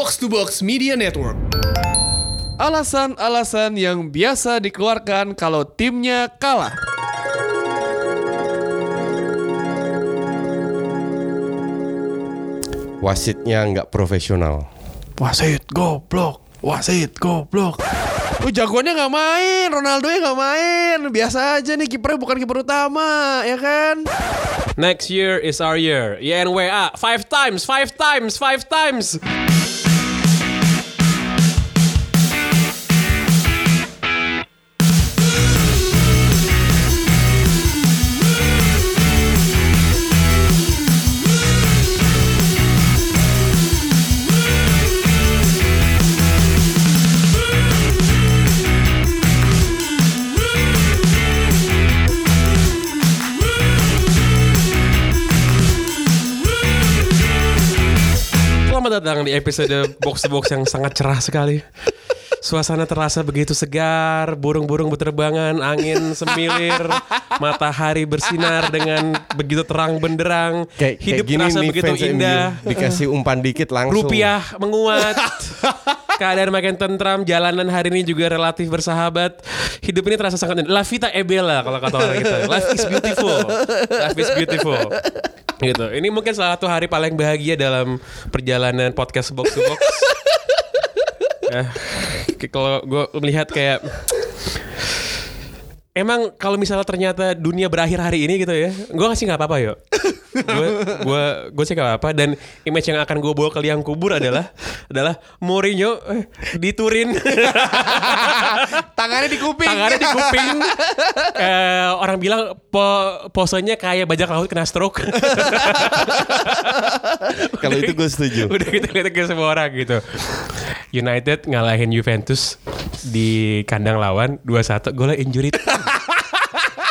Box to Box Media Network. Alasan-alasan yang biasa dikeluarkan kalau timnya kalah. Wasitnya nggak profesional. Wasit goblok, wasit goblok. Oh jagoannya nggak main, Ronaldo nya nggak main. Biasa aja nih kipernya bukan kiper utama, ya kan? Next year is our year. YNWA five times, five times, five times. Selamat datang di episode Box to Box yang sangat cerah sekali. Suasana terasa begitu segar, burung-burung berterbangan, angin semilir, matahari bersinar dengan begitu terang benderang, hidup terasa begitu fans indah. MU. Dikasih umpan dikit langsung. Rupiah menguat. Keadaan makin tentram, jalanan hari ini juga relatif bersahabat. Hidup ini terasa sangat La vita e bella kalau kata orang kita. Life is beautiful. Life is beautiful. Gitu. Ini mungkin salah satu hari paling bahagia dalam perjalanan podcast box to box. Eh, kalau gue melihat kayak Emang kalau misalnya ternyata dunia berakhir hari ini gitu ya, gue sih nggak apa-apa yuk. Gue gue gue sih nggak apa-apa dan image yang akan gue bawa ke liang kubur adalah adalah Mourinho eh, diturin Tangannya di kuping. tangannya di kuping. Eh, orang bilang po, posenya kayak bajak laut kena stroke. Kalau itu gue setuju. Udah kita lihat ke semua orang gitu. United ngalahin Juventus di kandang lawan 2-1 golnya injury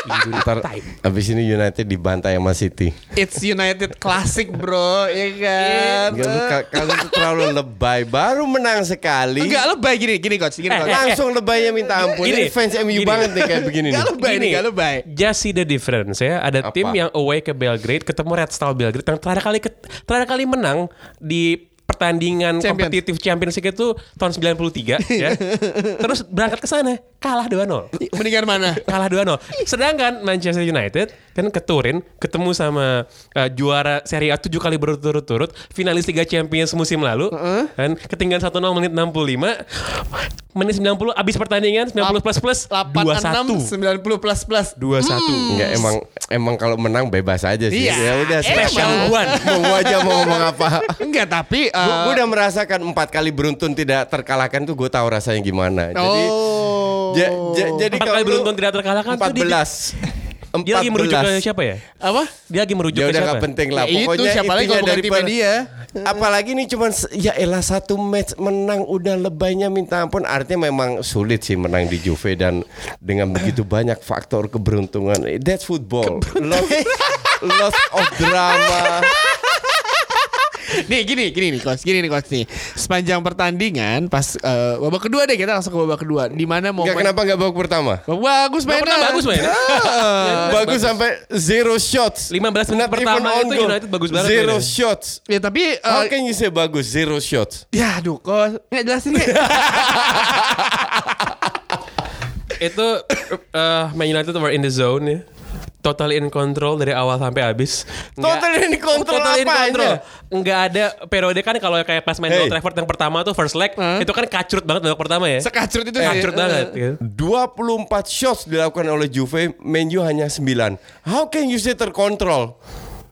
Ntar abis ini United dibantai sama City. It's United Classic bro, ya kan? Enggak, lu ka- kalian tuh terlalu lebay. Baru menang sekali. Enggak lebay gini, gini coach, gini Eh, coach. Langsung lebaynya minta ampun. Gini, Ini fans MU gini. banget nih kayak begini. Enggak lebay nih, enggak lebay. Just see the difference ya. Ada Apa? tim yang away ke Belgrade ketemu Red Star Belgrade yang terakhir kali terakhir kali menang di pertandingan Champions. kompetitif Champions League itu tahun 93 ya. Terus berangkat ke sana kalah 2-0. Mendingan mana? Kalah 2-0. Sedangkan Manchester United kan ke Turin ketemu sama uh, juara Serie A 7 kali berturut-turut, finalis Liga Champions musim lalu kan ketinggalan 1-0 menit 65. Menit 90 habis pertandingan 90 plus plus 86 2-1. 90 plus plus. 2-1. Enggak emang emang kalau menang bebas aja sih. Iya. Ya udah Special one. Mau aja mau ngomong apa. Enggak, tapi uh, Gue udah merasakan empat kali beruntun tidak terkalahkan tuh gue tahu rasanya gimana. Jadi Oh. ja- ja- jadi Empat kalau kali beruntun tidak terkalahkan tuh di- 14 Dia lagi merujuk ke 14. siapa ya? apa? Dia lagi merujuk Ya ke udah siapa? gak penting lah. Ya itu, Pokoknya siapa lagi kalau bukan daripada- timnya dia? Apalagi nih cuman ya elah satu match menang udah lebaynya minta ampun. Artinya memang sulit sih menang di Juve dan dengan begitu banyak faktor keberuntungan. That's football. Lots, lots of drama. Nih gini, gini nih coach, gini nih coach nih. Sepanjang pertandingan pas eh, babak kedua deh kita langsung ke babak kedua. Di mana mau kenapa enggak babak pertama? Bagus mainnya. pertama bagus mainnya. Bagus sampai zero shots. 15 menit Not pertama itu goal. United bagus banget Zero mainnya. shots. Ya tapi eh, How can you say bagus? Zero shots. ya aduh coach, nggak jelasin nggak? Itu uh, Man United were in the zone ya. Totally in control dari awal sampai habis. Nggak- Totally in control Totally in control. Nggak ada periode kan kalau kayak pas main Hey. Old Trafford yang pertama tuh first leg itu kan kacrut banget babak pertama ya. Sekacrut itu sih. Kacrut banget. Eh, gitu. 24 shots dilakukan oleh Juve, Man U hanya 9. How can you say terkontrol?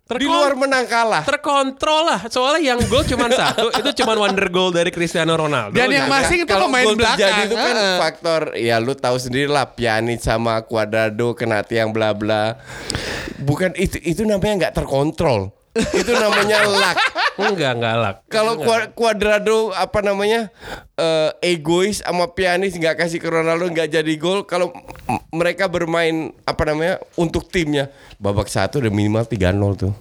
Di Terkon- luar menang kalah. Terkontrol lah. Soalnya yang gol cuma satu, itu cuma wonder goal dari Cristiano Ronaldo. Dan yang masing itu Kalau pemain gol belakang. terjadi itu kan Heeh. faktor ya lu tahu sendiri lah Pjanic sama Cuadrado kena tiang bla bla. Bukan itu itu namanya nggak terkontrol. Itu namanya luck. Enggak, enggak alak. Kalau Cuadrado apa namanya eh, egois sama pianis nggak kasih ke Ronaldo nggak jadi gol. Kalau mereka bermain apa namanya untuk timnya babak satu udah minimal 3-0 tuh.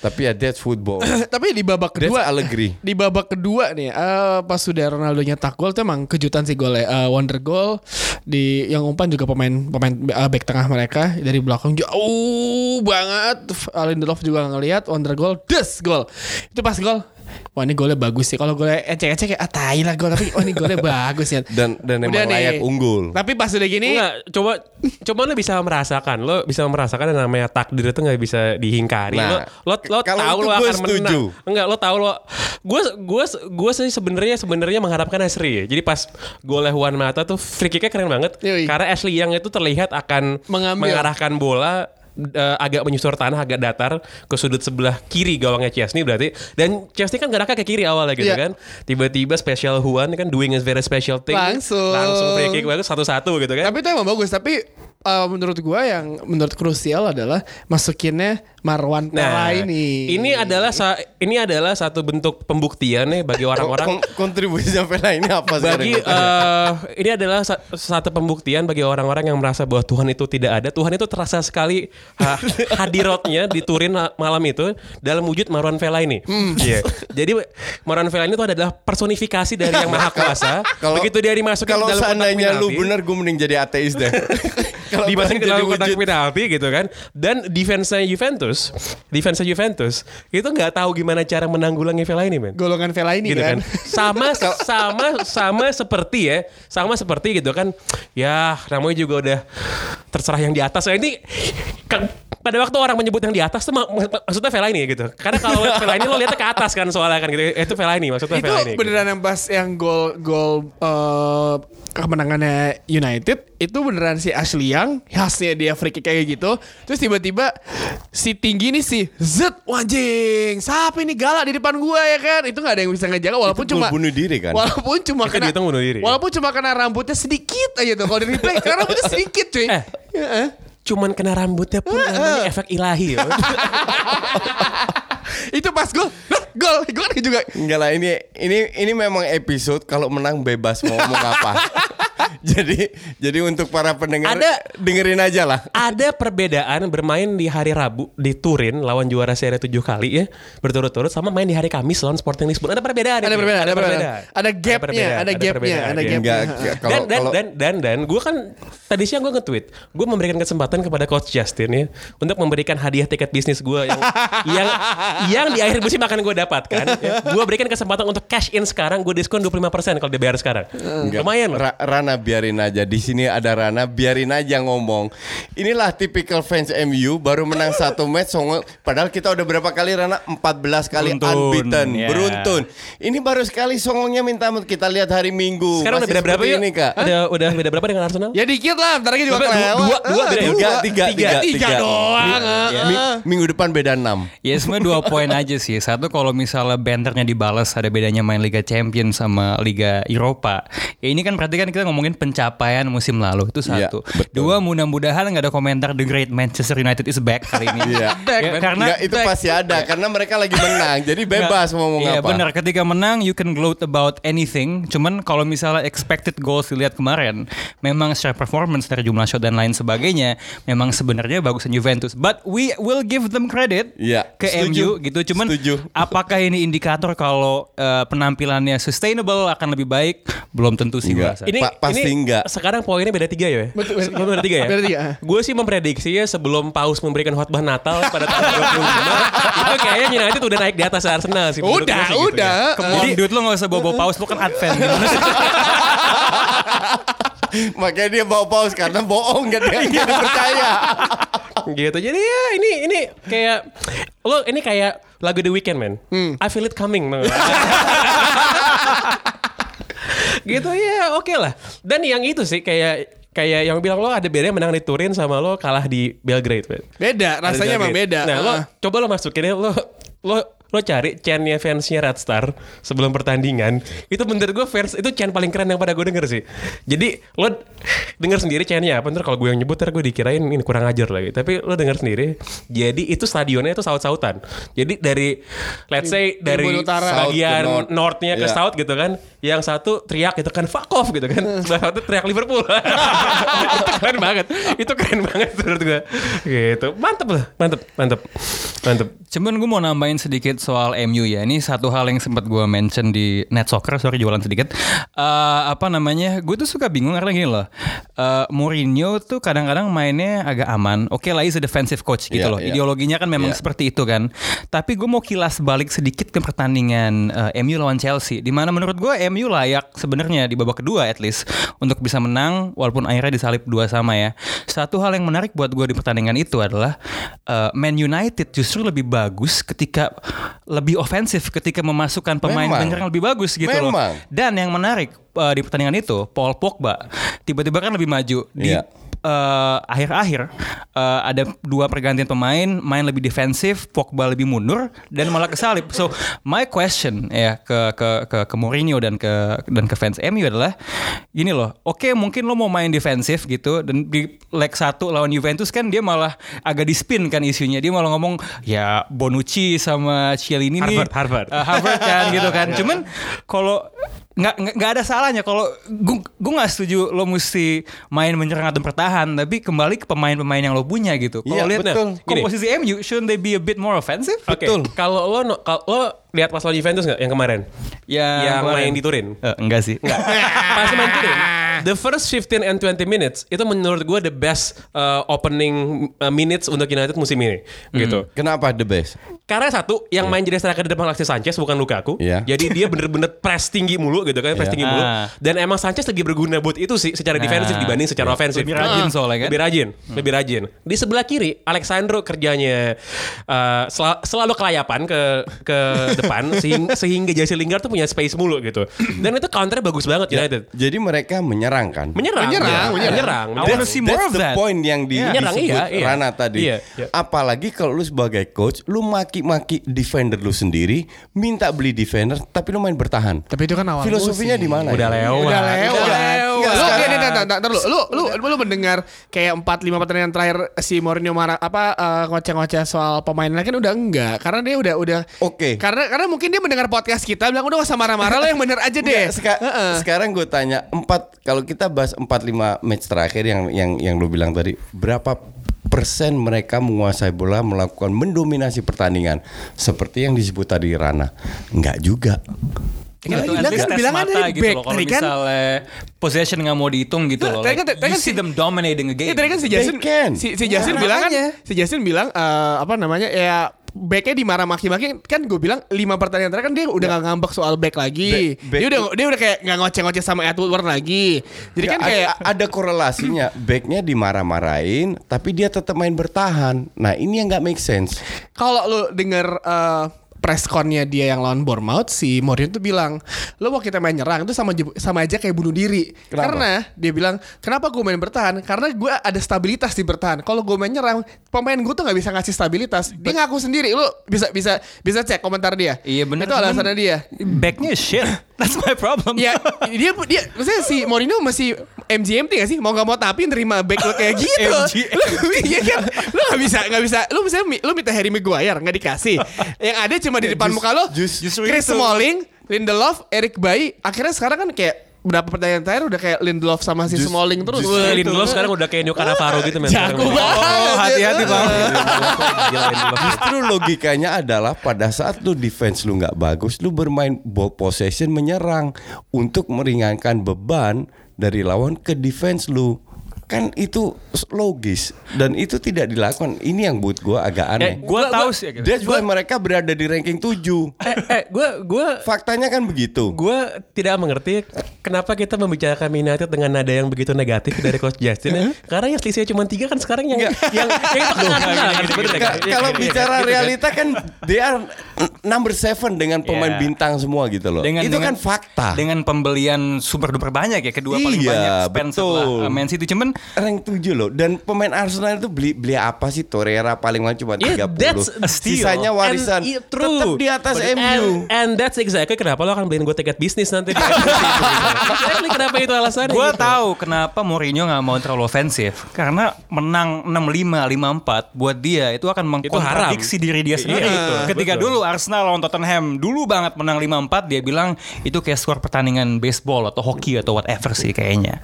Tapi ya that's football. Tapi di babak That's kedua Allegri. di babak kedua nih eh, pas sudah Ronaldo nyetak gol itu emang kejutan sih golnya Eh, wonder goal di yang umpan juga pemain pemain eh, back tengah mereka dari belakang jauh banget Lindelof juga ngelihat wonder goal des gol itu pas gol wah ini golnya bagus sih. Kalau golnya ecek-ecek kayak ah tai lah gol tapi oh ini golnya bagus ya. Dan dan Udah emang nih. layak unggul. Tapi pas udah gini Enggak, coba coba lo bisa merasakan, lo bisa merasakan yang namanya takdir itu nggak bisa dihingkari. Nah, lo lo lo tahu lo akan setuju. menang. Enggak, lo tahu lo gue gue gue sih sebenarnya sebenarnya mengharapkan Ashley. Jadi pas golnya Juan Mata tuh free kicknya keren banget. Yoi. Karena Ashley Young itu terlihat akan Mengambil. mengarahkan bola eh, agak menyusur tanah agak datar ke sudut sebelah kiri gawangnya Chesney berarti dan Chesney kan geraknya ke kiri awalnya gitu Iya. kan tiba-tiba special Juan kan doing a very special thing Langsung. langsung free kick bagus satu-satu gitu kan Tapi itu emang bagus. Tapi uh, menurut gua yang menurut krusial adalah masukinnya Marwan ini. Nah, ini adalah sa- ini adalah satu bentuk pembuktian nih bagi orang-orang Kon- kontribusinya Vela ini apa bagi sekarang? eh, ini adalah sa- satu pembuktian bagi orang-orang yang merasa bahwa Tuhan itu tidak ada. Tuhan itu terasa sekali ha- hadirotnya di Turin ma- malam itu dalam wujud Marwan Vela ini. Iya. Jadi Marwan Vela ini itu adalah personifikasi dari yang maha kuasa. Begitu dia dimasukin kalau ke dalam kotak seandainya lu bener gue mending jadi ateis deh. kalau dimasukin dalam kotak penalti gitu kan dan defense-nya Juventus defense-nya Juventus itu nggak tahu gimana cara menanggulangi Vela ini men. Golongan Vela ini gitu kan. kan. Sama sama sama seperti ya sama seperti gitu kan. Ya namanya juga udah terserah yang di atas. Nah, ini kan, pada waktu orang menyebut yang di atas tuh mak- mak- maksudnya Vela ini gitu karena kalau Vela ini lo lihatnya ke atas kan soalnya kan gitu Eh, itu Vela ini maksudnya itu Vela ini gitu. beneran yang pas yang gol gol eh, kemenangannya United itu beneran si Ashley Young khasnya dia free kick kayak gitu terus tiba-tiba si tinggi nih si Zet wajing siapa ini galak di depan gua ya kan itu nggak ada yang bisa ngejaga walaupun Itu cuma bunuh diri kan? walaupun cuma Itu kena bunuh diri. walaupun cuma kena rambutnya sedikit aja tuh kalau di replay karena rambutnya sedikit cuy Eh. Heeh. Cuman kena rambutnya pun namanya efek ilahi ya. itu pas gol Lah, gol gol juga Enggak lah ini ini ini memang episode kalau menang bebas mau ngomong apa. jadi jadi untuk para pendengar Ada- dengerin aja lah. ada perbedaan bermain di hari Rabu di Turin lawan juara Serie 7 kali ya berturut-turut sama main di hari Kamis lawan Sporting Lisbon ada perbedaan Ada perbedaan, ada perbedaan. Ada gapnya, perbedaan, ada gapnya, ada ya. gapnya. Dan, dan, dan dan dan gue kan tadi siang gue nge-tweet gue memberikan kesempatan kepada coach Justin ya untuk memberikan hadiah tiket bisnis gue yang yang yang di akhir musim akan gue dapatkan ya. gue berikan kesempatan untuk cash in sekarang gue diskon 25% kalau dia bayar sekarang Enggak. lumayan loh Ra- Rana biarin aja di sini ada Rana biarin aja ngomong. Inilah tipikal fans MU baru menang satu match songong padahal kita udah berapa kali Rana 14 kali Beruntun, unbeaten ya. beruntun. Ini baru sekali songongnya minta kita lihat hari Minggu. sekarang udah Masih beda berapa ya ini Kak. udah udah beda berapa dengan Arsenal Ya dikit lah, ntar lagi juga. Dua- dua- dua Ah, beda ya? Tiga, tiga, tiga, tiga doang. Mi- mi- minggu depan beda 6 Ya sebenarnya dua poin aja sih. Satu kalau misalnya banternya dibalas ada bedanya main Liga Champions sama Liga Eropa. Ya ini kan berarti kan kita ngomongin pencapaian musim lalu itu Iya, satu. betul. Dua mudah-mudahan nggak ada komentar The Great Manchester United is back kali ini. Iya. Ya, karena Enggak, itu pasti ada karena mereka lagi menang. Jadi bebas mau ngomong Iya apa. benar ketika menang you can gloat about anything cuman kalau misalnya expected goals dilihat kemarin memang secara performance dari jumlah shot dan lain sebagainya memang sebenarnya bagusan Juventus but we will give them credit Iya, ke setuju. MU gitu cuman Setuju. apakah ini indikator kalau eh, penampilannya sustainable akan lebih baik belum tentu sih rasa. Ini, Pa- pasti ini enggak. Sekarang poinnya beda tiga ya? Betul, beda tiga ya? Beda tiga. Gue sih memprediksi ya sebelum Paus memberikan khotbah Natal pada tanggal 25 itu kayaknya United udah naik di atas Arsenal sih. Udah, gue sih gitu udah. ya. Come on, dude lo gak usah bawa-bawa paus lo kan advent sih? Makanya dia bawa paus karena bohong gak dia nggak percaya. gitu. Jadi ya ini ini kayak lo ini kayak lagu The Weeknd man. Hmm. I feel it coming. gitu ya oke lah. Dan yang itu sih kayak kayak yang bilang lo ada bedanya menang di Turin sama lo kalah di Belgrade. man. Beda, rasanya emang beda. Nah, lo Ah. coba lo masukin ya lo lo lo cari chantnya fansnya Red Star sebelum pertandingan. Itu menurut gue fans itu chant paling keren yang pada gue denger sih. Jadi lo denger sendiri chantnya apa? Ntar kalau gue yang nyebut ntar gue dikirain ini kurang ajar lagi. Tapi lo denger sendiri jadi itu stadionnya itu saut-sautan. Jadi dari let's say dari utara. bagian north. northnya ke Iya. south gitu kan yang satu teriak itu kan fuck off gitu kan. Sebelah satu teriak Liverpool. Itu keren banget. Itu keren banget menurut gue gitu. Mantep lah mantep mantep mantep. Cuman gue mau nambahin sedikit soal MU ya. Ini satu hal yang sempat gue mention di Net Soccer, sorry jualan sedikit. Eh, apa namanya? Gue tuh suka bingung karena gini loh. Eh, Mourinho tuh kadang-kadang mainnya agak aman. Oke lah, he's a defensive coach gitu Iya, loh. iya. Ideologinya kan memang Iya. seperti itu kan. Tapi gue mau kilas balik sedikit ke pertandingan eh, MU lawan Chelsea. Di mana menurut gue MU layak sebenarnya di babak kedua at least untuk bisa menang walaupun akhirnya disalip dua sama ya. Satu hal yang menarik buat gue di pertandingan itu adalah eh, Man United justru lebih bagus ketika lebih ofensif ketika memasukkan pemain Memang. penyerang lebih bagus gitu loh. Memang. Dan yang menarik eh, di pertandingan itu Paul Pogba tiba-tiba kan lebih maju di Iya. eh, akhir-akhir eh, ada dua pergantian pemain main lebih defensif Pogba lebih mundur dan malah kesalip so my question ya ke ke ke, ke Mourinho dan ke dan ke fans MU adalah gini loh oke mungkin lo mau main defensif gitu dan di leg 1 lawan Juventus kan dia malah agak di spin kan isunya dia malah ngomong ya Bonucci sama Cielini nih Harvard, Harvard. eh, Harvard kan gitu kan cuman kalau nggak nggak- ada salahnya kalau gue gue nggak setuju lo mesti main menyerang atau bertahan tapi kembali ke pemain-pemain yang lo punya gitu kalau Iya, lihat betul. Gini. komposisi MU shouldn't they be a bit more offensive Oke, Betul. Kalau lo no- kalau lo lihat pas lawan Juventus nggak yang kemarin? Ya, yang kemarin. main di Turin. Eh, enggak sih Enggak. Pas main Turin, the first 15 and 20 minutes itu menurut gue the best uh, opening uh, minutes untuk United musim ini, gitu. Kenapa the best? Karena satu yang main jadi striker di depan Alexis Sanchez bukan Lukaku. Iya. Jadi dia bener-bener press tinggi mulu gitu kan, press Iya. tinggi mulu. Ah. Dan emang Sanchez lebih berguna buat itu sih secara defensif dibanding secara ofensif. Lebih rajin Ah. soalnya kan. Lebih rajin, lebih rajin. Di sebelah kiri Alexandro kerjanya uh, sel- selalu kelayapan ke ke depan sehingga, sehingga Jesse Lingard tuh punya space mulu gitu. Dan itu counternya bagus banget United. Jadi mereka menyerang kan? Menyerang, Menyerang, ya. menyerang. menyerang. Wanna see more That's of the that. point yang di, Menyerang, disebut iya, iya. Rana tadi. Iya, iya. Apalagi kalau lu sebagai coach, lu maki-maki defender lu sendiri, minta beli defender, tapi lu main bertahan. Tapi itu kan awal Filosofinya di mana? Udah ya? lewat. Udah lewat. Udah lewat. Lu Sekarang- gini, ntar, ntar, ntar, lu, lu, lu, lu mendengar kayak 4 5 pertandingan terakhir si Mourinho marah apa eh, ngoceh-ngoceh soal pemain lain kan udah enggak karena dia udah udah Oke. Karena karena mungkin dia mendengar podcast kita bilang udah gak usah marah-marah lo yang bener aja deh. Nggak, seka- Heeh. Sekarang gue tanya empat kalau kita bahas empat lima match terakhir yang yang yang lu bilang tadi berapa persen mereka menguasai bola melakukan mendominasi pertandingan seperti yang disebut tadi Rana enggak juga Ya, Itu bilang at least kan- bilang kan mata gitu back loh. Kalau kan. misalnya possession nggak mau dihitung gitu loh. tadi kan- Like, tadi you kan see si- them dominating a game. Iya tadi kan si Jason si, si Jason Ya, bilang kan si Jason bilang eh, apa namanya ya backnya dimarah maki-maki kan gue bilang lima pertandingan terakhir kan dia udah Ya. gak ngambek soal back lagi Back- back dia udah dia udah kayak nggak ngoceh-ngoceh sama Ed Woodward lagi jadi kan Nggak, kayak ada, ada korelasinya backnya dimarah-marahin tapi dia tetap main bertahan nah ini yang nggak make sense kalau lu denger eh, press connya dia yang lawan Bournemouth si Mourinho tuh bilang lo mau kita main nyerang? Itu sama sama aja kayak bunuh diri. Kenapa? karena dia bilang kenapa gue main bertahan? Karena gue ada stabilitas di bertahan. Kalau gue main nyerang pemain gue tuh nggak bisa ngasih stabilitas. Dia ngaku sendiri. Lu bisa bisa bisa cek komentar dia. Iya benar. itu alasannya dia. Backnya shit. That's my problem. Ya dia dia maksudnya si Mourinho masih MGMT gak sih? Mau nggak mau tapi nerima back lo kayak gitu. Lu iya kan? Lu nggak bisa nggak bisa. Lu misalnya mi- lu minta Harry Maguire nggak dikasih. Yang ada cuma di depan Just- muka lo just- justru Chris itu. Smalling Lindelof Eric Bailly akhirnya sekarang kan kayak berapa pertandingan terakhir udah kayak Lindelof sama si Just- Smalling terus Wah, Lindelof sekarang udah kayak Nio Cannavaro gitu men. jago Sekarang. banget Oh, hati-hati bang. Justru logikanya adalah pada saat lu defense lu nggak bagus, lu bermain ball possession menyerang untuk meringankan beban dari lawan ke defense lu. Kan itu logis dan itu tidak dilakukan. Ini yang buat gua agak aneh. Gua tahu sih. gitu. That's why mereka berada di ranking 7. Eh, eh, gue gue Faktanya kan begitu. gue tidak mengerti kenapa kita membicarakan United dengan nada yang begitu negatif dari coach Justin ya. Karena yang selisihnya cuma tiga kan sekarang yang yang yang itu kan kenal kan kan. Kalau Iya, bicara gitu kan. realita kan they are number seven dengan pemain Yeah. bintang semua gitu loh. itu kan fakta. Dengan pembelian super duper banyak ya, kedua paling Iya, banyak spend betul. setelah uh, Man City. Cuman rank 7 loh dan pemain Arsenal itu beli beli apa sih Torreira paling mahal cuma 30 Yeah, that's a steal. sisanya warisan And, yeah, true. tetap di atas But- MU And, and that's exactly kenapa lo akan beliin gue tiket bisnis nanti. exactly kenapa itu alasannya. Gue gitu. tahu kenapa Mourinho nggak mau terlalu ofensif karena menang 6-5, 5-4 buat dia itu akan mengkontradiksi diri dia sendiri. Iya, betul, Ketika betul. dulu Arsenal lawan Tottenham dulu banget menang 5-4 dia bilang itu kayak skor pertandingan baseball atau hoki atau whatever sih kayaknya.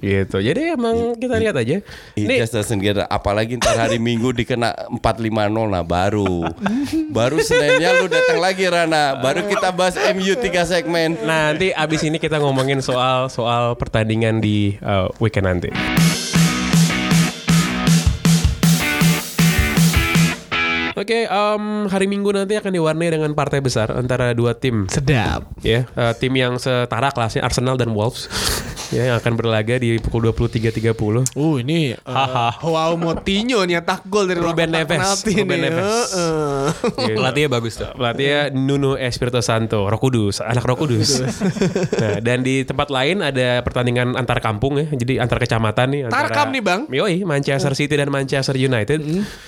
Gitu. Jadi emang kita lihat aja. It Nih, just doesn't get it. apalagi ntar hari Minggu dikena 450 nah baru. baru Seninnya lu datang lagi Rana. Baru kita bahas MU 3 segmen. Nah, nanti abis ini kita ngomongin soal soal pertandingan di uh, weekend nanti. Oke, em, hari Minggu nanti akan diwarnai dengan partai besar antara dua tim Sedap. ya eh, tim yang setara kelasnya Arsenal dan Wolves ya yang akan berlaga di pukul 23.30 Uh ini uh, Wow Motinho nyetak gol dari Ruben Neves. Ruben nih. Neves. Heeh. Gitu. Pelatihnya bagus tuh. Pelatihnya Nuno Espirito Santo, Roh Kudus, anak Roh Kudus. nah, dan di tempat lain ada pertandingan antar kampung ya, jadi antar kecamatan nih. Antara, Tarkam nih, Bang. Yoi, Manchester City dan Manchester United.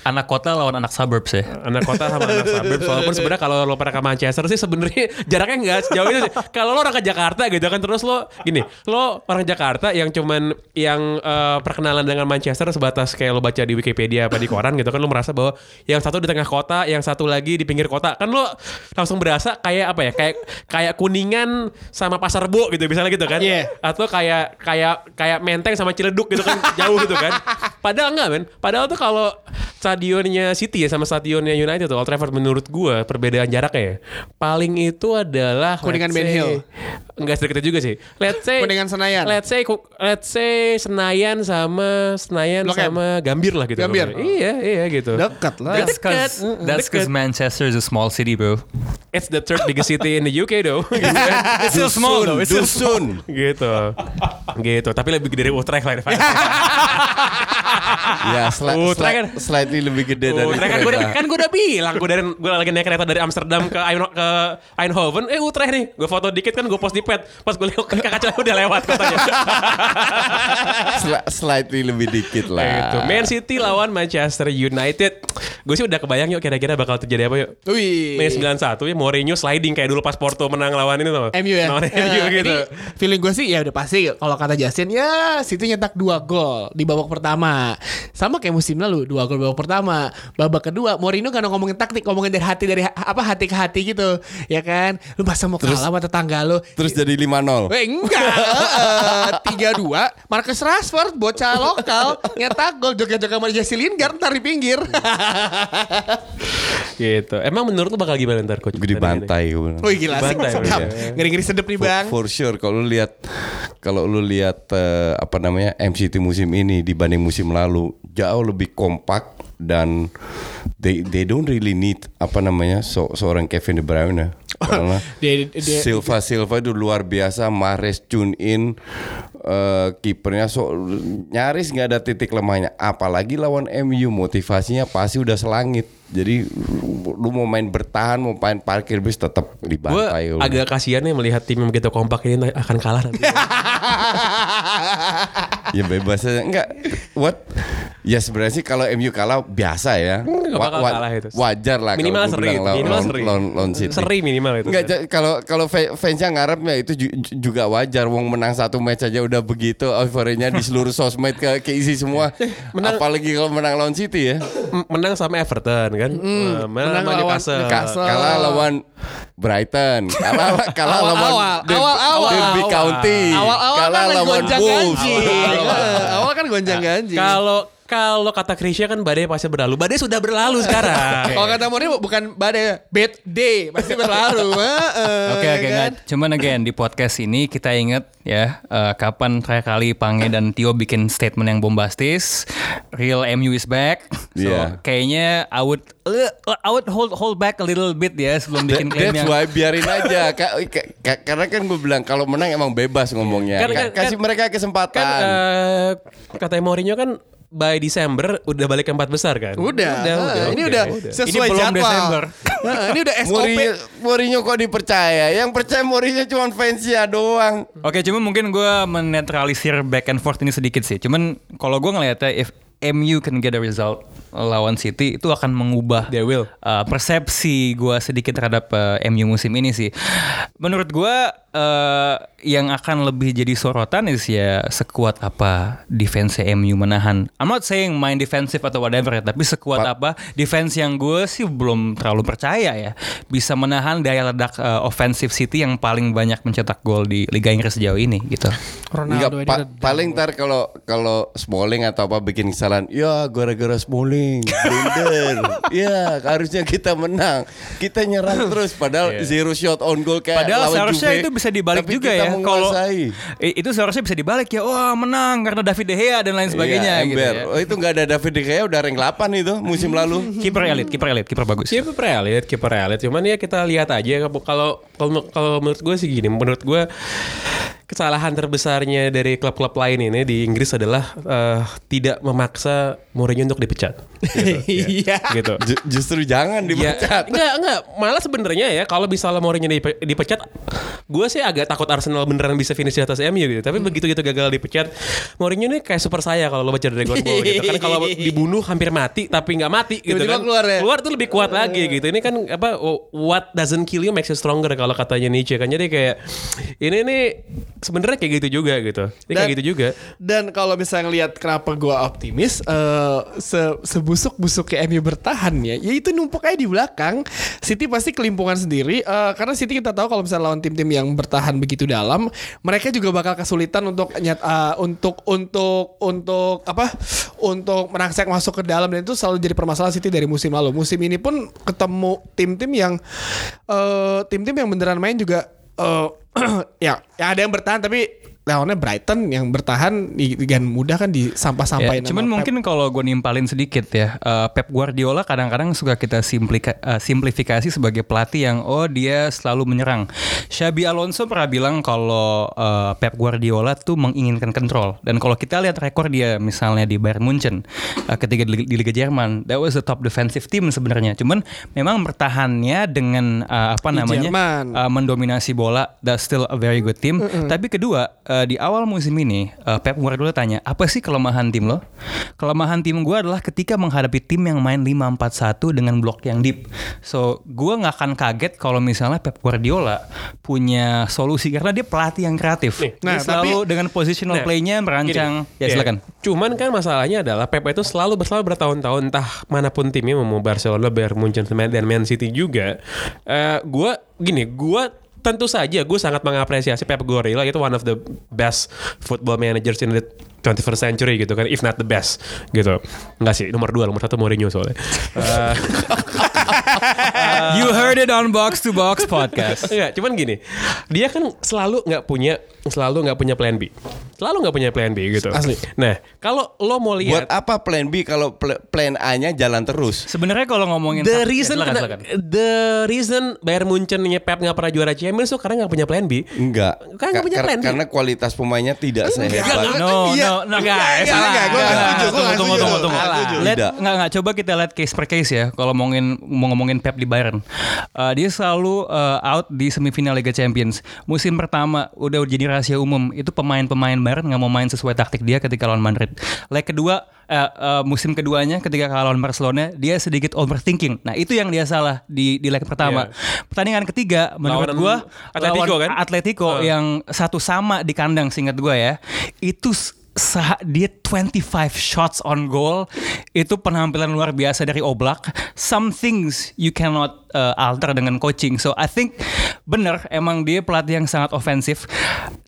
Anak kota lawan anak suburbs ya. Anak kota sama anak suburbs. Walaupun sebenarnya kalau lo pernah ke Manchester sih sebenarnya jaraknya nggak sejauh itu. sih. Kalau lo orang ke Jakarta gitu kan terus lo gini, lo orang Jakarta yang cuman yang eh, perkenalan dengan Manchester sebatas kayak lo baca di Wikipedia apa di koran gitu kan lo merasa bahwa yang satu di tengah kota, yang satu lagi di pinggir kota kan lo langsung berasa kayak apa ya? Kayak kayak kuningan sama pasar bo gitu misalnya gitu kan. Iya. Atau kayak kayak kayak menteng sama ciledug gitu kan jauh gitu kan. Padahal enggak men. Padahal tuh kalau stadionnya City ya sama stadionnya United tuh Old Trafford menurut gua perbedaan jaraknya ya. Paling itu adalah Kuningan let's Ben say- Hill. Enggak sedikit juga sih. Let's say Kuningan Senayan. Let's say let's say Senayan sama Senayan Blok M. sama Gambir lah gitu. Gambir. Iya, iya gitu. Dekat lah. That's cause, that's cause. Manchester is a small city, bro. It's the third biggest city in the UK though. It's still small though. It's still Dusun. gitu. Gitu. Tapi lebih gede dari Utrecht lah. Ya, sli- Utrecht sli- kan. slightly lebih gede dari Utrecht kan gue kan gue udah bilang gue dari gue lagi naik kereta dari Amsterdam ke ke Eindhoven eh Utrecht nih gue foto dikit kan gue post di pet pas gue lihat kakak cewek udah lewat kotanya Sli- slightly lebih dikit lah. gitu Man City lawan Manchester United gue sih udah kebayang yuk kira-kira bakal terjadi apa yuk Wih. Mei 91 ya Mourinho sliding kayak dulu pas Porto menang lawan ini gak? MU ya. Lawan Eh, MU gitu Ini feeling gue sih ya udah pasti kalau kata Justin ya City nyetak dua gol di babak pertama. Sama kayak musim lalu dua gol babak pertama. Babak kedua Mourinho kan ngomongin taktik, ngomongin dari hati dari ha- apa hati ke hati gitu. Ya kan? Lu masa mau kalah sama tetangga lu? Terus jadi 5-0. Eh enggak Eh, Tiga dua Marcus Rashford Bocah lokal Nyetak gol Joget-joget sama Jesse Lingard Ntar di pinggir gitu emang menurut lu bakal gimana ntar coach Gue dibantai gue bilang. Wih gila sih iya. Ngeri-ngeri sedep nih bang For sure kalau lu lihat kalau lu lihat eh, apa namanya MCT musim ini dibanding musim lalu jauh lebih kompak dan they they don't really need apa namanya so, seorang Kevin De Bruyne karena Dia- dia- Silva Silva itu luar biasa Mahrez tune in eh, kipernya so nyaris nggak ada titik lemahnya apalagi lawan MU motivasinya pasti udah selangit jadi lu mau main bertahan mau main parkir bis tetap Gue dibantai lu. agak kasihan ya melihat tim yang begitu kompak ini akan kalah nanti. ya bebas aja enggak what ya sebenarnya sih kalau MU kalah biasa ya Wa- bakal wa- kalah itu. wajar lah kalau Minimal gua seri lawan- minimal lawan- seri. lawan- lawan City. Seri minimal itu. Enggak, kalau kalau fa- fansnya ngarepnya itu ju- ju- juga wajar wong menang satu match aja udah begitu euforinya di seluruh sosmed ke keisi semua menang- apalagi kalau menang lawan City ya menang sama Everton kan. Eh, menang, menang lawan Newcastle. Newcastle. kalah lawan Brighton kalah kalah lawan Awal-awal, Der- awal-awal. Derby County Awal-awal kalah kan lawan gonjang Wolves ganjing Eh, Awal kan gonjang ganjing Kalau kalau kata Krisya kan badai pasti berlalu. Badai sudah berlalu sekarang. Kalau kata Mourinho bukan badai Bad day Pasti berlaru Heeh, Oke oke kan? nggak. Cuman again di podcast ini kita inget ya eh, kapan terakhir kali Pange dan Tio bikin statement yang bombastis. Real MU is back. So Iya. kayaknya I would eh, I would hold hold back a little bit ya sebelum bikin klaim That's yang why biarin aja Ka- ka- ka- Karena kan gue bilang Kalau menang emang bebas ngomongnya Kan- Ka- kan- Kasih kan- mereka kan kesempatan eh, kata Mourinho kan by Desember udah balik ke empat besar kan. Udah, udah, udah, ini oke, udah, sesuai Ini belum jadwal. Desember. Ini udah SOP. Mourinho, Mourinho kok dipercaya Yang percaya Mourinho cuma fansnya doang Oke, cuma mungkin gue menetralisir back and forth ini sedikit sih. Cuman kalau gue ngeliatnya if MU can get a result lawan City itu akan mengubah They will. uh, persepsi gue sedikit terhadap uh, MU musim ini sih. Menurut gue uh, yang akan lebih jadi sorotan is ya sekuat apa defense MU menahan. I'm not saying main defensif atau whatever ya, tapi sekuat apa defense yang gue sih belum terlalu percaya ya bisa menahan daya ledak uh, offensive City yang paling banyak mencetak gol di Liga Inggris sejauh ini gitu. Ronaldo ini pa- paling ntar kalau kalau Smalling atau apa bikin kesalahan, ya gara-gara Smalling, blunder. ya harusnya kita menang. Kita nyerang terus padahal zero shot on goal kayak Padahal lawan seharusnya Juve, itu bisa dibalik tapi juga kita ya. Kalau itu seharusnya bisa dibalik ya. Wah menang karena David De Gea dan lain sebagainya Iya, gitu ember. ya. Oh itu nggak ada David De Gea udah rank 8 itu musim lalu. Kiper elit, kiper elit, kiper bagus. Kiper elit, kiper elit. Cuman ya kita lihat aja kalau kalau kalau menurut gue sih gini, menurut gue kesalahan terbesarnya dari klub-klub lain ini di Inggris adalah eh, tidak memaksa Mourinho untuk dipecat. Iya. gitu. Ju- justru jangan Ya, dipecat. enggak, enggak. Malah sebenarnya ya kalau misalnya Mourinho dipe- dipecat, gue sih agak takut Arsenal beneran bisa finish di atas MU gitu. Tapi begitu gitu gagal dipecat, Mourinho ini kayak super saya kalau lo baca Dragon Ball gitu. Kan kalau dibunuh hampir mati tapi nggak mati gitu Tiba-tiba kan. keluar ya? Keluar tuh lebih kuat lagi gitu. Ini kan apa what doesn't kill you makes you stronger kalau katanya Nietzsche kan. Jadi kayak ini nih sebenarnya kayak gitu juga gitu. Ini kayak Dan- gitu juga. Dan kalau misalnya ngelihat kenapa gua optimis, eh se sebusuk-busuk ke MU bertahan ya, ya itu numpuk aja di belakang. City pasti kelimpungan sendiri, eh, karena City kita tahu kalau misalnya lawan tim-tim yang bertahan begitu dalam, mereka juga bakal kesulitan untuk nyat, eh, untuk untuk untuk apa? Untuk merangsek masuk ke dalam dan itu selalu jadi permasalahan City dari musim lalu. Musim ini pun ketemu tim-tim yang tim-tim yang beneran main juga eh, ya, ya ada yang bertahan tapi lawannya Brighton yang bertahan di- dengan mudah kan Ya, disampah-sampain. cuman sama mungkin kalau gue nimpalin sedikit ya, eh, Pep Guardiola kadang-kadang suka kita simplika- eh, simplifikasi sebagai pelatih yang oh dia selalu menyerang. Xabi Alonso pernah bilang kalau eh, Pep Guardiola tuh menginginkan kontrol. Dan kalau kita lihat rekor dia misalnya di Bayern Munchen eh, ketika di, di Liga Jerman, that was the top defensive team sebenarnya. Cuman memang bertahannya dengan eh, apa Di namanya Jerman. uh, mendominasi bola that's still a very good team tapi kedua uh, di awal musim ini uh, Pep Guardiola tanya apa sih kelemahan tim lo? Kelemahan tim gue adalah ketika menghadapi tim yang main 5-4-1 dengan blok yang deep. So gue nggak akan kaget kalau misalnya Pep Guardiola punya solusi karena dia pelatih yang kreatif. Nih, dia nah, selalu tapi- dengan positional Nah, playnya merancang. Gini, ya silakan. Cuman kan masalahnya adalah Pep itu selalu berselalu bertahun-tahun entah mana pun timnya mau Barcelona, Bayern Munchen dan Man City juga. Eh gua gini, gua tentu saja gue sangat mengapresiasi Pep Guardiola. Itu one of the best football managers in the 21st century gitu kan if not the best gitu. Enggak sih nomor dua nomor satu Mourinho soalnya. Eh, you heard it on Box to Box podcast Enggak, cuman gini, dia kan selalu nggak punya selalu nggak punya plan B, selalu nggak punya plan B gitu. Asli. Nah, kalau lo mau Buat lihat apa plan B kalau pl- plan A-nya jalan terus? sebenarnya kalau ngomongin The ya, reason silakan, kena- silakan. the reason Bayern Munchen Pep nggak pernah juara Champions tuh karena nggak punya plan B. Enggak. Kan nggak Ka- punya kar- plan B. Karena kualitas pemainnya tidak sehebat. No, Iya. no, no, Enggak, enggak, enggak, salah. enggak, gua nggak setuju, gua nggak Tunggu, tunggu, tunggu, enggak, enggak, coba kita lihat case per case ya. Kalau ngomongin mau ngomongin Pep di Bayern, Uh, dia selalu uh, out di semifinal Liga Champions. Musim pertama udah jadi rahasia umum. Itu pemain-pemain Bayern nggak mau main sesuai taktik dia ketika lawan Madrid. Leg kedua, uh, uh, musim keduanya ketika kalah lawan Barcelona, dia sedikit overthinking. Nah itu yang dia salah di di leg pertama. Pertandingan ketiga, menurut gua Atletico lawan kan? Atletico yang satu sama di kandang singkat gue ya itu s- sa- dia 25 shots on goal. Itu penampilan luar biasa dari Oblak. Some things you cannot uh, alter dengan coaching. So I think bener emang dia pelatih yang sangat ofensif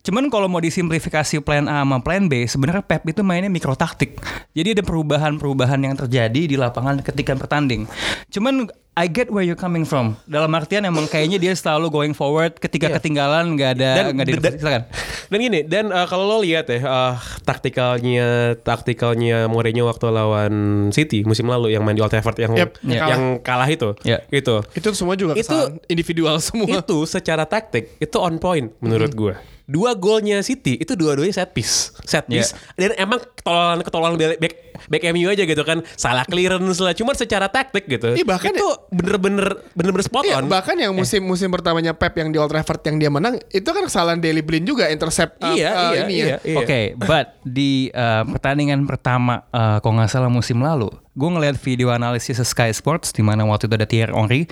cuman kalau mau disimplifikasi plan A sama plan B sebenarnya Pep itu mainnya mikro taktik jadi ada perubahan-perubahan yang terjadi di lapangan ketika bertanding. Cuman I get where you're coming from. Dalam artian emang kayaknya dia selalu going forward ketika Iya. ketinggalan nggak ada nggak di dan- silakan. Dan gini, dan uh, kalau lo lihat ya uh, taktikalnya taktikalnya Mourinho waktu lawan City musim lalu yang main di Old Trafford yang Yep, yang yang kalah itu, Ya. gitu. Itu semua juga Itu- kesalahan individual semua. Itu secara taktik itu on point menurut gue. Dua golnya City itu dua-duanya set piece, set piece. Dan emang ketololan ketololan back, back back MU aja gitu kan, salah clearance lah. Cuman secara taktik gitu. Iya, bahkan itu bener-bener bener-bener spot Iya, on. bahkan yang musim-musim pertamanya Pep yang di Old Trafford yang dia menang itu kan kesalahan Daily Blind juga intercept uh, Iya, uh, iya, ini iya, ya. iya. Oke, but di uh, pertandingan pertama uh, kalau nggak salah musim lalu gue ngeliat video analisis Sky Sports di mana waktu itu ada Thierry Henry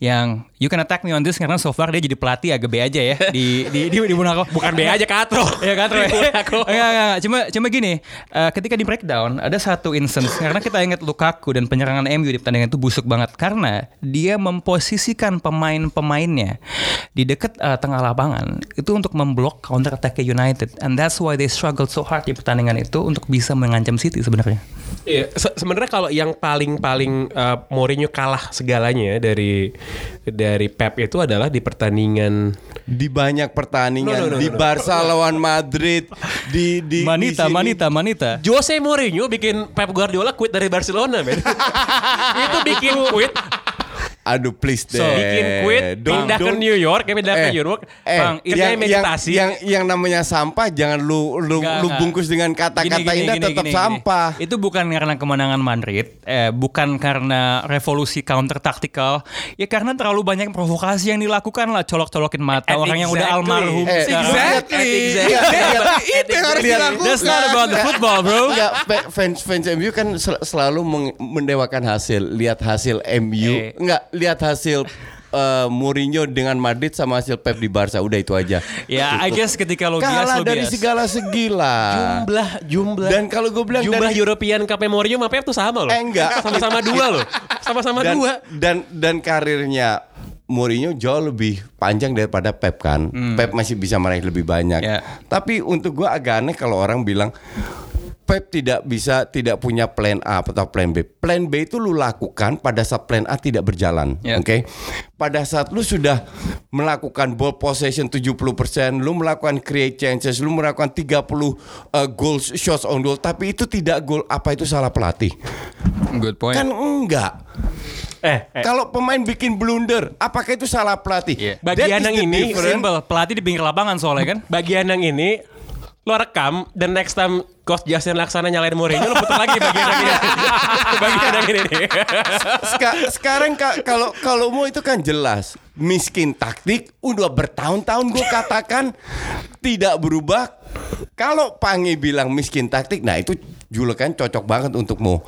yang you can attack me on this karena so far dia jadi pelatih agak B aja ya di di di, di Monaco. Bukan B aja katro. ya kan Troy? Di Monaco. Enggak. Cuma cuma gini, eh, ketika di breakdown ada satu instance karena kita ingat Lukaku dan penyerangan MU di pertandingan itu busuk banget karena dia memposisikan pemain-pemainnya di dekat eh, tengah lapangan itu untuk memblok counter attack United and that's why they struggled so hard di pertandingan itu untuk bisa mengancam City sebenarnya. Iya, se- sebenarnya kalau yang paling-paling uh, Mourinho kalah segalanya ya dari dari Pep itu adalah di pertandingan Di banyak pertandingan No, no, no, di no. Barca lawan Madrid di di Manita, di sini. manita, manita. Jose Mourinho bikin Pep Guardiola quit dari Barcelona, men. itu bikin quit, Aduh please deh. bikin quit, Don't- pindah ke don't- New York, ya pindah ke Eh, New York. eh, Bang, kerjanya yang, meditasi. Yang, yang yang namanya sampah jangan lu lu, Enggak, lu bungkus dengan kata-kata Gini, gini, indah gini, tetap gini, gini. sampah. Itu bukan karena kemenangan Madrid, eh, bukan karena revolusi counter taktikal, ya karena terlalu banyak provokasi yang dilakukan lah, colok-colokin mata Exactly. orang yang udah almarhum Eh, sekarang. Exactly. Exactly. Iya, Iya, Itu yang harus dilakukan. That's not about the football, bro. Fa- fans fans MU kan sel- selalu mendewakan hasil. Lihat hasil MU, Eh. enggak lihat hasil eh, Mourinho dengan Madrid sama hasil Pep di Barca. Udah itu aja. Ya, I guess ketika lo bias, Kalah lo dari bias. segala segi lah. jumlah jumlah Dan kalau gue bilang jumlah dari European Cup Mourinho sama Pep tuh sama loh. Eh, enggak. Sama-sama dua loh. Sama-sama dan, dua. dan dan karirnya Mourinho jauh lebih panjang daripada Pep kan. Pep masih bisa meraih lebih banyak. Ya. Tapi untuk gua agak aneh kalau orang bilang Pep tidak bisa tidak punya plan A atau plan B. Plan B itu lu lakukan pada saat plan A tidak berjalan, Ya. oke? Pada saat lu sudah melakukan ball possession 70%, lu melakukan create chances, lu melakukan 30 uh, goals shots on goal, tapi itu tidak gol, apa itu salah pelatih? Good point. Kan enggak. Eh, eh. Kalau pemain bikin blunder, apakah itu salah pelatih? Iya. Bagian yang ini. Simple, pelatih di pinggir lapangan soalnya kan. bagian yang ini lo rekam dan next time Coach Justin Laksana nyalain Mourinho lo putar lagi bagian yang ini. bagian yang ini nih. Seka- sekarang ka- kalau kalau mau itu kan jelas miskin taktik udah bertahun-tahun gue katakan tidak berubah. Kalau Pange bilang miskin taktik, nah itu julukan cocok banget untukmu.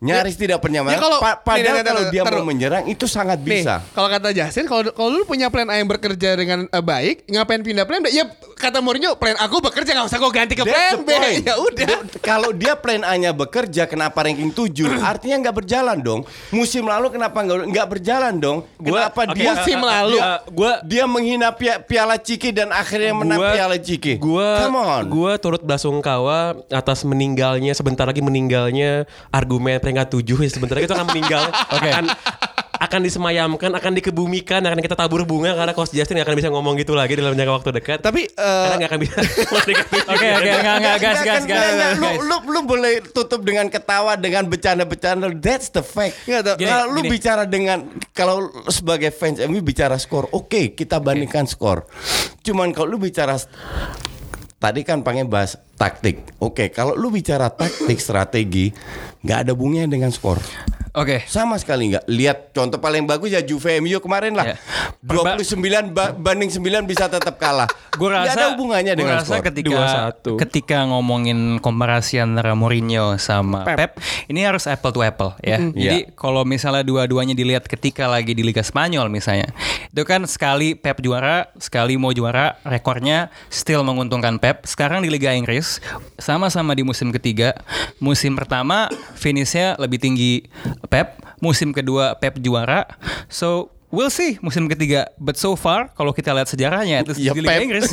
Nyaris tidak pernah Ya, kalau- Pa- padahal nih, nih, nih, kalau nih, dia taruh. mau menyerang itu sangat Nih, bisa. kalau kata Justin, kalau kalau lu punya plan A yang bekerja dengan eh, baik, ngapain pindah plan B? Ya kata Mourinho, plan aku bekerja nggak usah kau ganti ke That's plan B. Ya udah. Kalau dia plan A-nya bekerja, kenapa ranking 7? Artinya nggak berjalan dong. Musim lalu kenapa nggak nggak berjalan dong? Kenapa oke, dia musim lalu? eh, gua dia menghina pia- piala Ciki dan akhirnya menang Gua- piala Ciki. Gua Come on. gua turut belasungkawa atas meninggalnya sebentar lagi meninggalnya argumen peringkat tujuh ya sebentar lagi itu akan meninggal akan akan disemayamkan akan dikebumikan akan kita tabur bunga karena Coach Justin nggak akan bisa ngomong gitu lagi dalam jangka waktu dekat Tapi eh, karena nggak akan bisa Oke, oke, enggak, enggak, gas, Nggak, gas, gas. nggak, nggak. Lu, lu, lu boleh tutup dengan ketawa dengan bercanda-bercanda. That's the fact. Nggak, kalau gini, lu gini. bicara dengan kalau sebagai fans MU bicara skor, oke kita bandingkan skor. Cuman kalau lu bicara tadi kan pengen bahas taktik. Oke, kalau lu bicara taktik strategi nggak ada hubungannya dengan skor. Oke. Sama sekali nggak. Lihat contoh paling bagus ya Juve MU kemarin lah. Ya. Perba- 29 ba- banding 9 bisa tetap kalah. Gue rasa ada hubungannya gua dengan rasa skor. ketika 2-1. ketika ngomongin komparasi antara Mourinho sama Pep. ini harus apple to apple ya. Jadi Iya. kalau misalnya dua-duanya dilihat ketika lagi di Liga Spanyol misalnya, itu kan sekali Pep juara, sekali mau juara, rekornya still menguntungkan Pep. Sekarang di Liga Inggris sama-sama di musim ketiga, musim pertama finishnya lebih tinggi Pep, musim kedua Pep juara. So We'll see musim ketiga, but so far kalau kita lihat sejarahnya itu Ya, di Liga Pep. Inggris,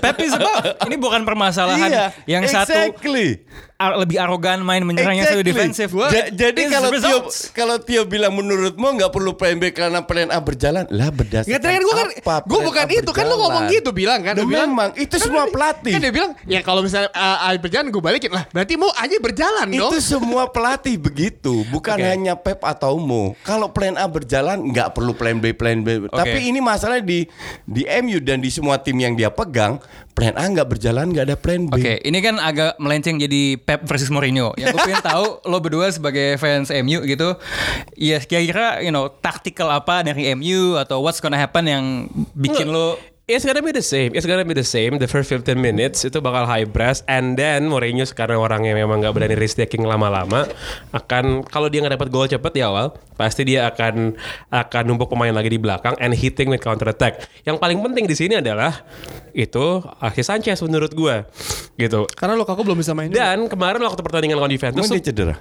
Pep is above. Ini bukan permasalahan Iya, yang satu exactly. Ar- lebih arogan main menyerang yang satu Exactly. defensif. Ja- jadi kalau Tio kalau Tio bilang menurutmu nggak perlu plan B karena plan A berjalan, lah berdasarkan terakhir gue kan, apa gue bukan A itu kan lu ngomong gitu bilang kan. Lu bilang, memang, itu kan semua pelatih. Kan dia bilang, ya kalau misalnya uh, uh, berjalan gue balikin lah. Berarti mau aja berjalan dong. Itu semua pelatih begitu, bukan Oke. hanya Pep atau Mo. Kalau plan A berjalan nggak perlu plan B, plan B. Tapi ini masalah di di MU dan di semua tim yang dia pegang, plan A nggak berjalan nggak ada plan B. Oke, ini kan agak melenceng jadi Pep versus Mourinho. Yang gue pengen tahu lo berdua sebagai fans MU gitu, ya kira-kira you know tactical apa dari MU atau what's gonna happen yang bikin lo It's gonna be the same. It's gonna be the same. The first 15 minutes itu bakal high press and then Mourinho karena orangnya memang nggak berani risk taking lama-lama akan kalau dia nggak dapat gol cepet di awal pasti dia akan akan numpuk pemain lagi di belakang and hitting with counter attack. Yang paling penting di sini adalah itu Alexis Sanchez menurut gue gitu. Karena Lukaku belum bisa main. juga. Dan kemarin waktu pertandingan lawan Juventus dia cedera?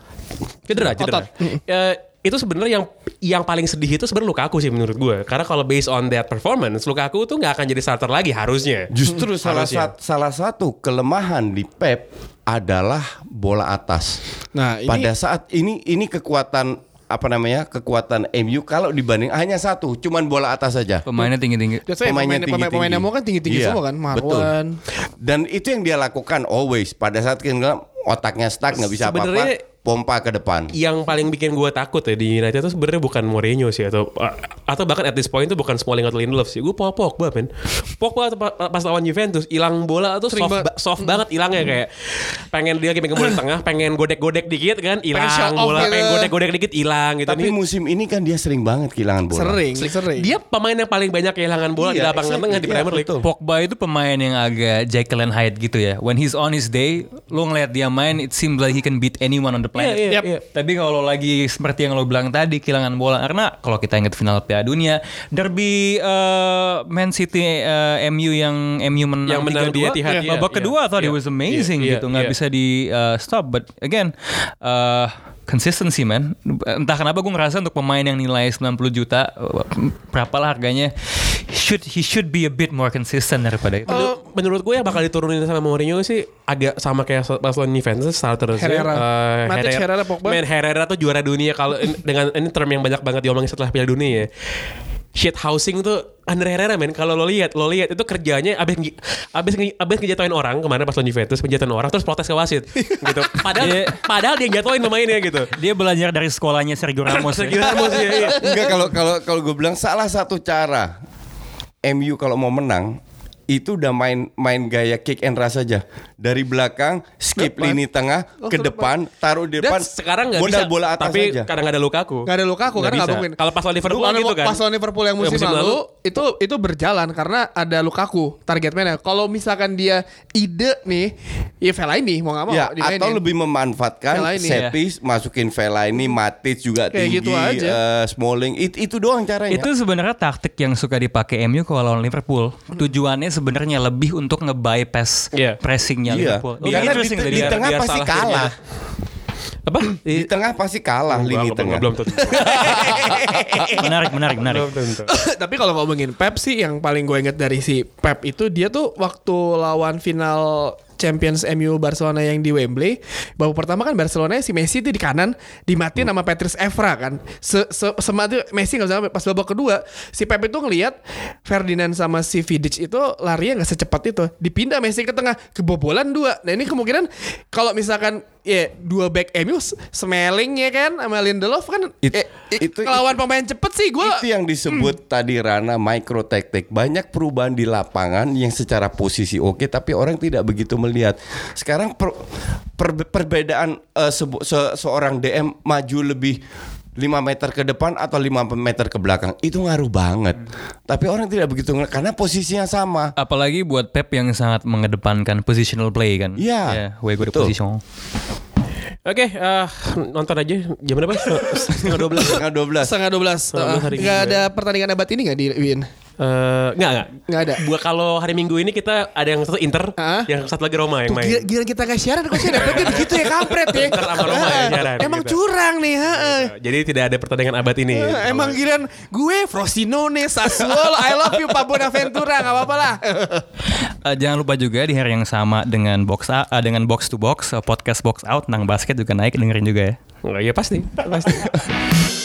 Cedera, cedera. Otot. Eh, itu sebenarnya yang yang paling sedih itu sebenarnya Lukaku sih menurut gue. Karena kalau based on that performance, Lukaku tuh nggak akan jadi starter lagi harusnya. Justru salah, Harusnya. sat- salah satu kelemahan di Pep adalah bola atas. Nah, ini Pada saat ini ini kekuatan apa namanya kekuatan MU kalau dibanding hanya satu, cuman bola atas saja. Pemainnya tinggi-tinggi. That's why pemain, pemain, pemain yang mau kan tinggi-tinggi Iya, semua kan. betul. Marwan. Dan itu yang dia lakukan always pada saat kita otaknya stuck nggak bisa Sebenarnya- apa-apa, pompa ke depan. yang paling bikin gue takut ya di United itu sebenarnya bukan Mourinho sih atau atau bahkan at this point itu bukan Smalling atau Lindelof sih. Gue Paul Pogba men. Pogba pas lawan Juventus hilang bola tuh Sering soft, banget. ba- soft banget hilangnya kayak pengen dia bola di tengah, pengen godek-godek dikit kan hilang bola, gitu. pengen godek-godek dikit hilang gitu. Tapi Ini- musim ini kan dia sering banget kehilangan bola. Sering, sering. dia pemain yang paling banyak kehilangan bola di Iya, lapangan exactly. tengah di Iya, Premier League. betul. Pogba itu pemain yang agak Jekyll and Hyde gitu ya. When he's on his day, lo ngeliat dia main, it seems like he can beat anyone on the planet. Iya, iya, Yep. iya. Tapi kalau lagi seperti yang lo bilang tadi kehilangan bola karena kalau kita ingat final Piala Dunia, derby eh, Man City eh, MU yang MU menang Yang menang di 3-2, Etihad, iya, babak iya, kedua I thought it iya, was amazing iya, gitu, nggak iya. bisa di eh, stop. But again, eh consistency man. Entah kenapa gue ngerasa untuk pemain yang nilai 90 juta, eh, berapalah harganya, should he should be a bit more consistent daripada itu. Menurut, menurut gue yang bakal diturunin sama Mourinho sih agak sama kayak pas lawan Juventus starter sih. Herrera. Eh, Matic, Herrera, Pogba. Men Herrera tuh juara dunia kalau dengan ini term yang banyak banget diomongin setelah Piala Dunia ya. Shit housing tuh Andre Herrera men kalau lo lihat lo lihat itu kerjanya abis abis abis ngejatuhin orang kemarin pas lawan Juventus ngejatuhin orang terus protes ke wasit gitu padahal Iya. padahal dia jatuhin pemainnya gitu Dia belajar dari sekolahnya Sergio Ramos. ya. Sergio Ramos ya, iya. Enggak kalau kalau kalau gue bilang salah satu cara MU kalau mau menang itu udah main main gaya kick and rush saja dari belakang skip Depan. lini tengah Oh, ke depan taruh di depan sekarang nggak bisa bola atas tapi saja kadang ada Lukaku Gak ada Lukaku Nggak karena nggak mungkin. Kalau pas lawan Liverpool Lawan- gitu kan. Pas lawan Liverpool yang musim, Yang musim lalu, lalu. itu itu berjalan karena ada Lukaku target mana. Kalau misalkan dia ide nih, ya Fellaini mau nggak mau ya dimainin. atau lebih memanfaatkan Fellaini, set ya. masukin Fellaini Matic juga Kayak tinggi gitu aja. eh, Smalling It- itu doang caranya Itu sebenarnya taktik yang suka dipakai MU kalau lawan Liverpool. Tujuannya sebenarnya lebih untuk nge-bypass Iya. Iya. pressingnya Liverpool. Karena di, di biar- tengah biar pasti kalah apa di tengah pasti kalah lini Belum- tengah belum tentu. menarik, menarik, menarik. Belum tentu. Tapi kalau ngomongin Pep sih yang paling gue inget dari si Pep itu dia tuh waktu lawan final Champions MU Barcelona yang di Wembley. Babak pertama kan Barcelona si Messi itu di kanan dimatiin sama Patrice Evra kan. Se, se semati Messi nggak bisa pas babak kedua si Pep itu ngelihat Ferdinand sama si Vidic itu larinya nggak secepat itu. Dipindah Messi ke tengah kebobolan dua. Nah ini kemungkinan kalau misalkan ya dua back MU Smelling ya kan sama Lindelof kan It- eh, itu- lawan pemain cepet sih gue itu yang disebut tadi Rana micro tactic. Banyak perubahan di lapangan yang secara posisi oke tapi orang tidak begitu melihat sekarang per- per- perbedaan eh, sebu- se- seorang DM maju lebih 5 meter ke depan atau 5 meter ke belakang itu ngaruh banget tapi orang tidak begitu ngeliat karena posisinya sama Apalagi buat Pep yang sangat mengedepankan positional play kan. Iya, Ya, way gue betul. position. Oke, eh, nonton aja jam berapa? Setengah dua belas. setengah 12 Setengah 12 Setengah 12 hari Nggak Minggu ada pertandingan abad ini nggak di Win? Eh, nggak nggak Nggak ada. Buat kalau hari Minggu ini kita ada yang satu Inter, Hah? yang satu lagi Roma yang Tuh, main. gila, gila kita nggak siaran kok sih dapetnya begitu ya kampret ya. Inter sama Roma ya siaran, Emang gitu. curang nih. ha, ha. Jadi tidak ada pertandingan abad ini. Eh, Emang giliran gue Frosinone, Sassuolo, I love you Pak Bonaventura, nggak apa-apa lah. Eh, jangan lupa juga di hari yang sama dengan box A, eh, dengan box to box eh, podcast box out tentang basket juga naik dengerin juga ya. Nggak, ya pasti, pasti.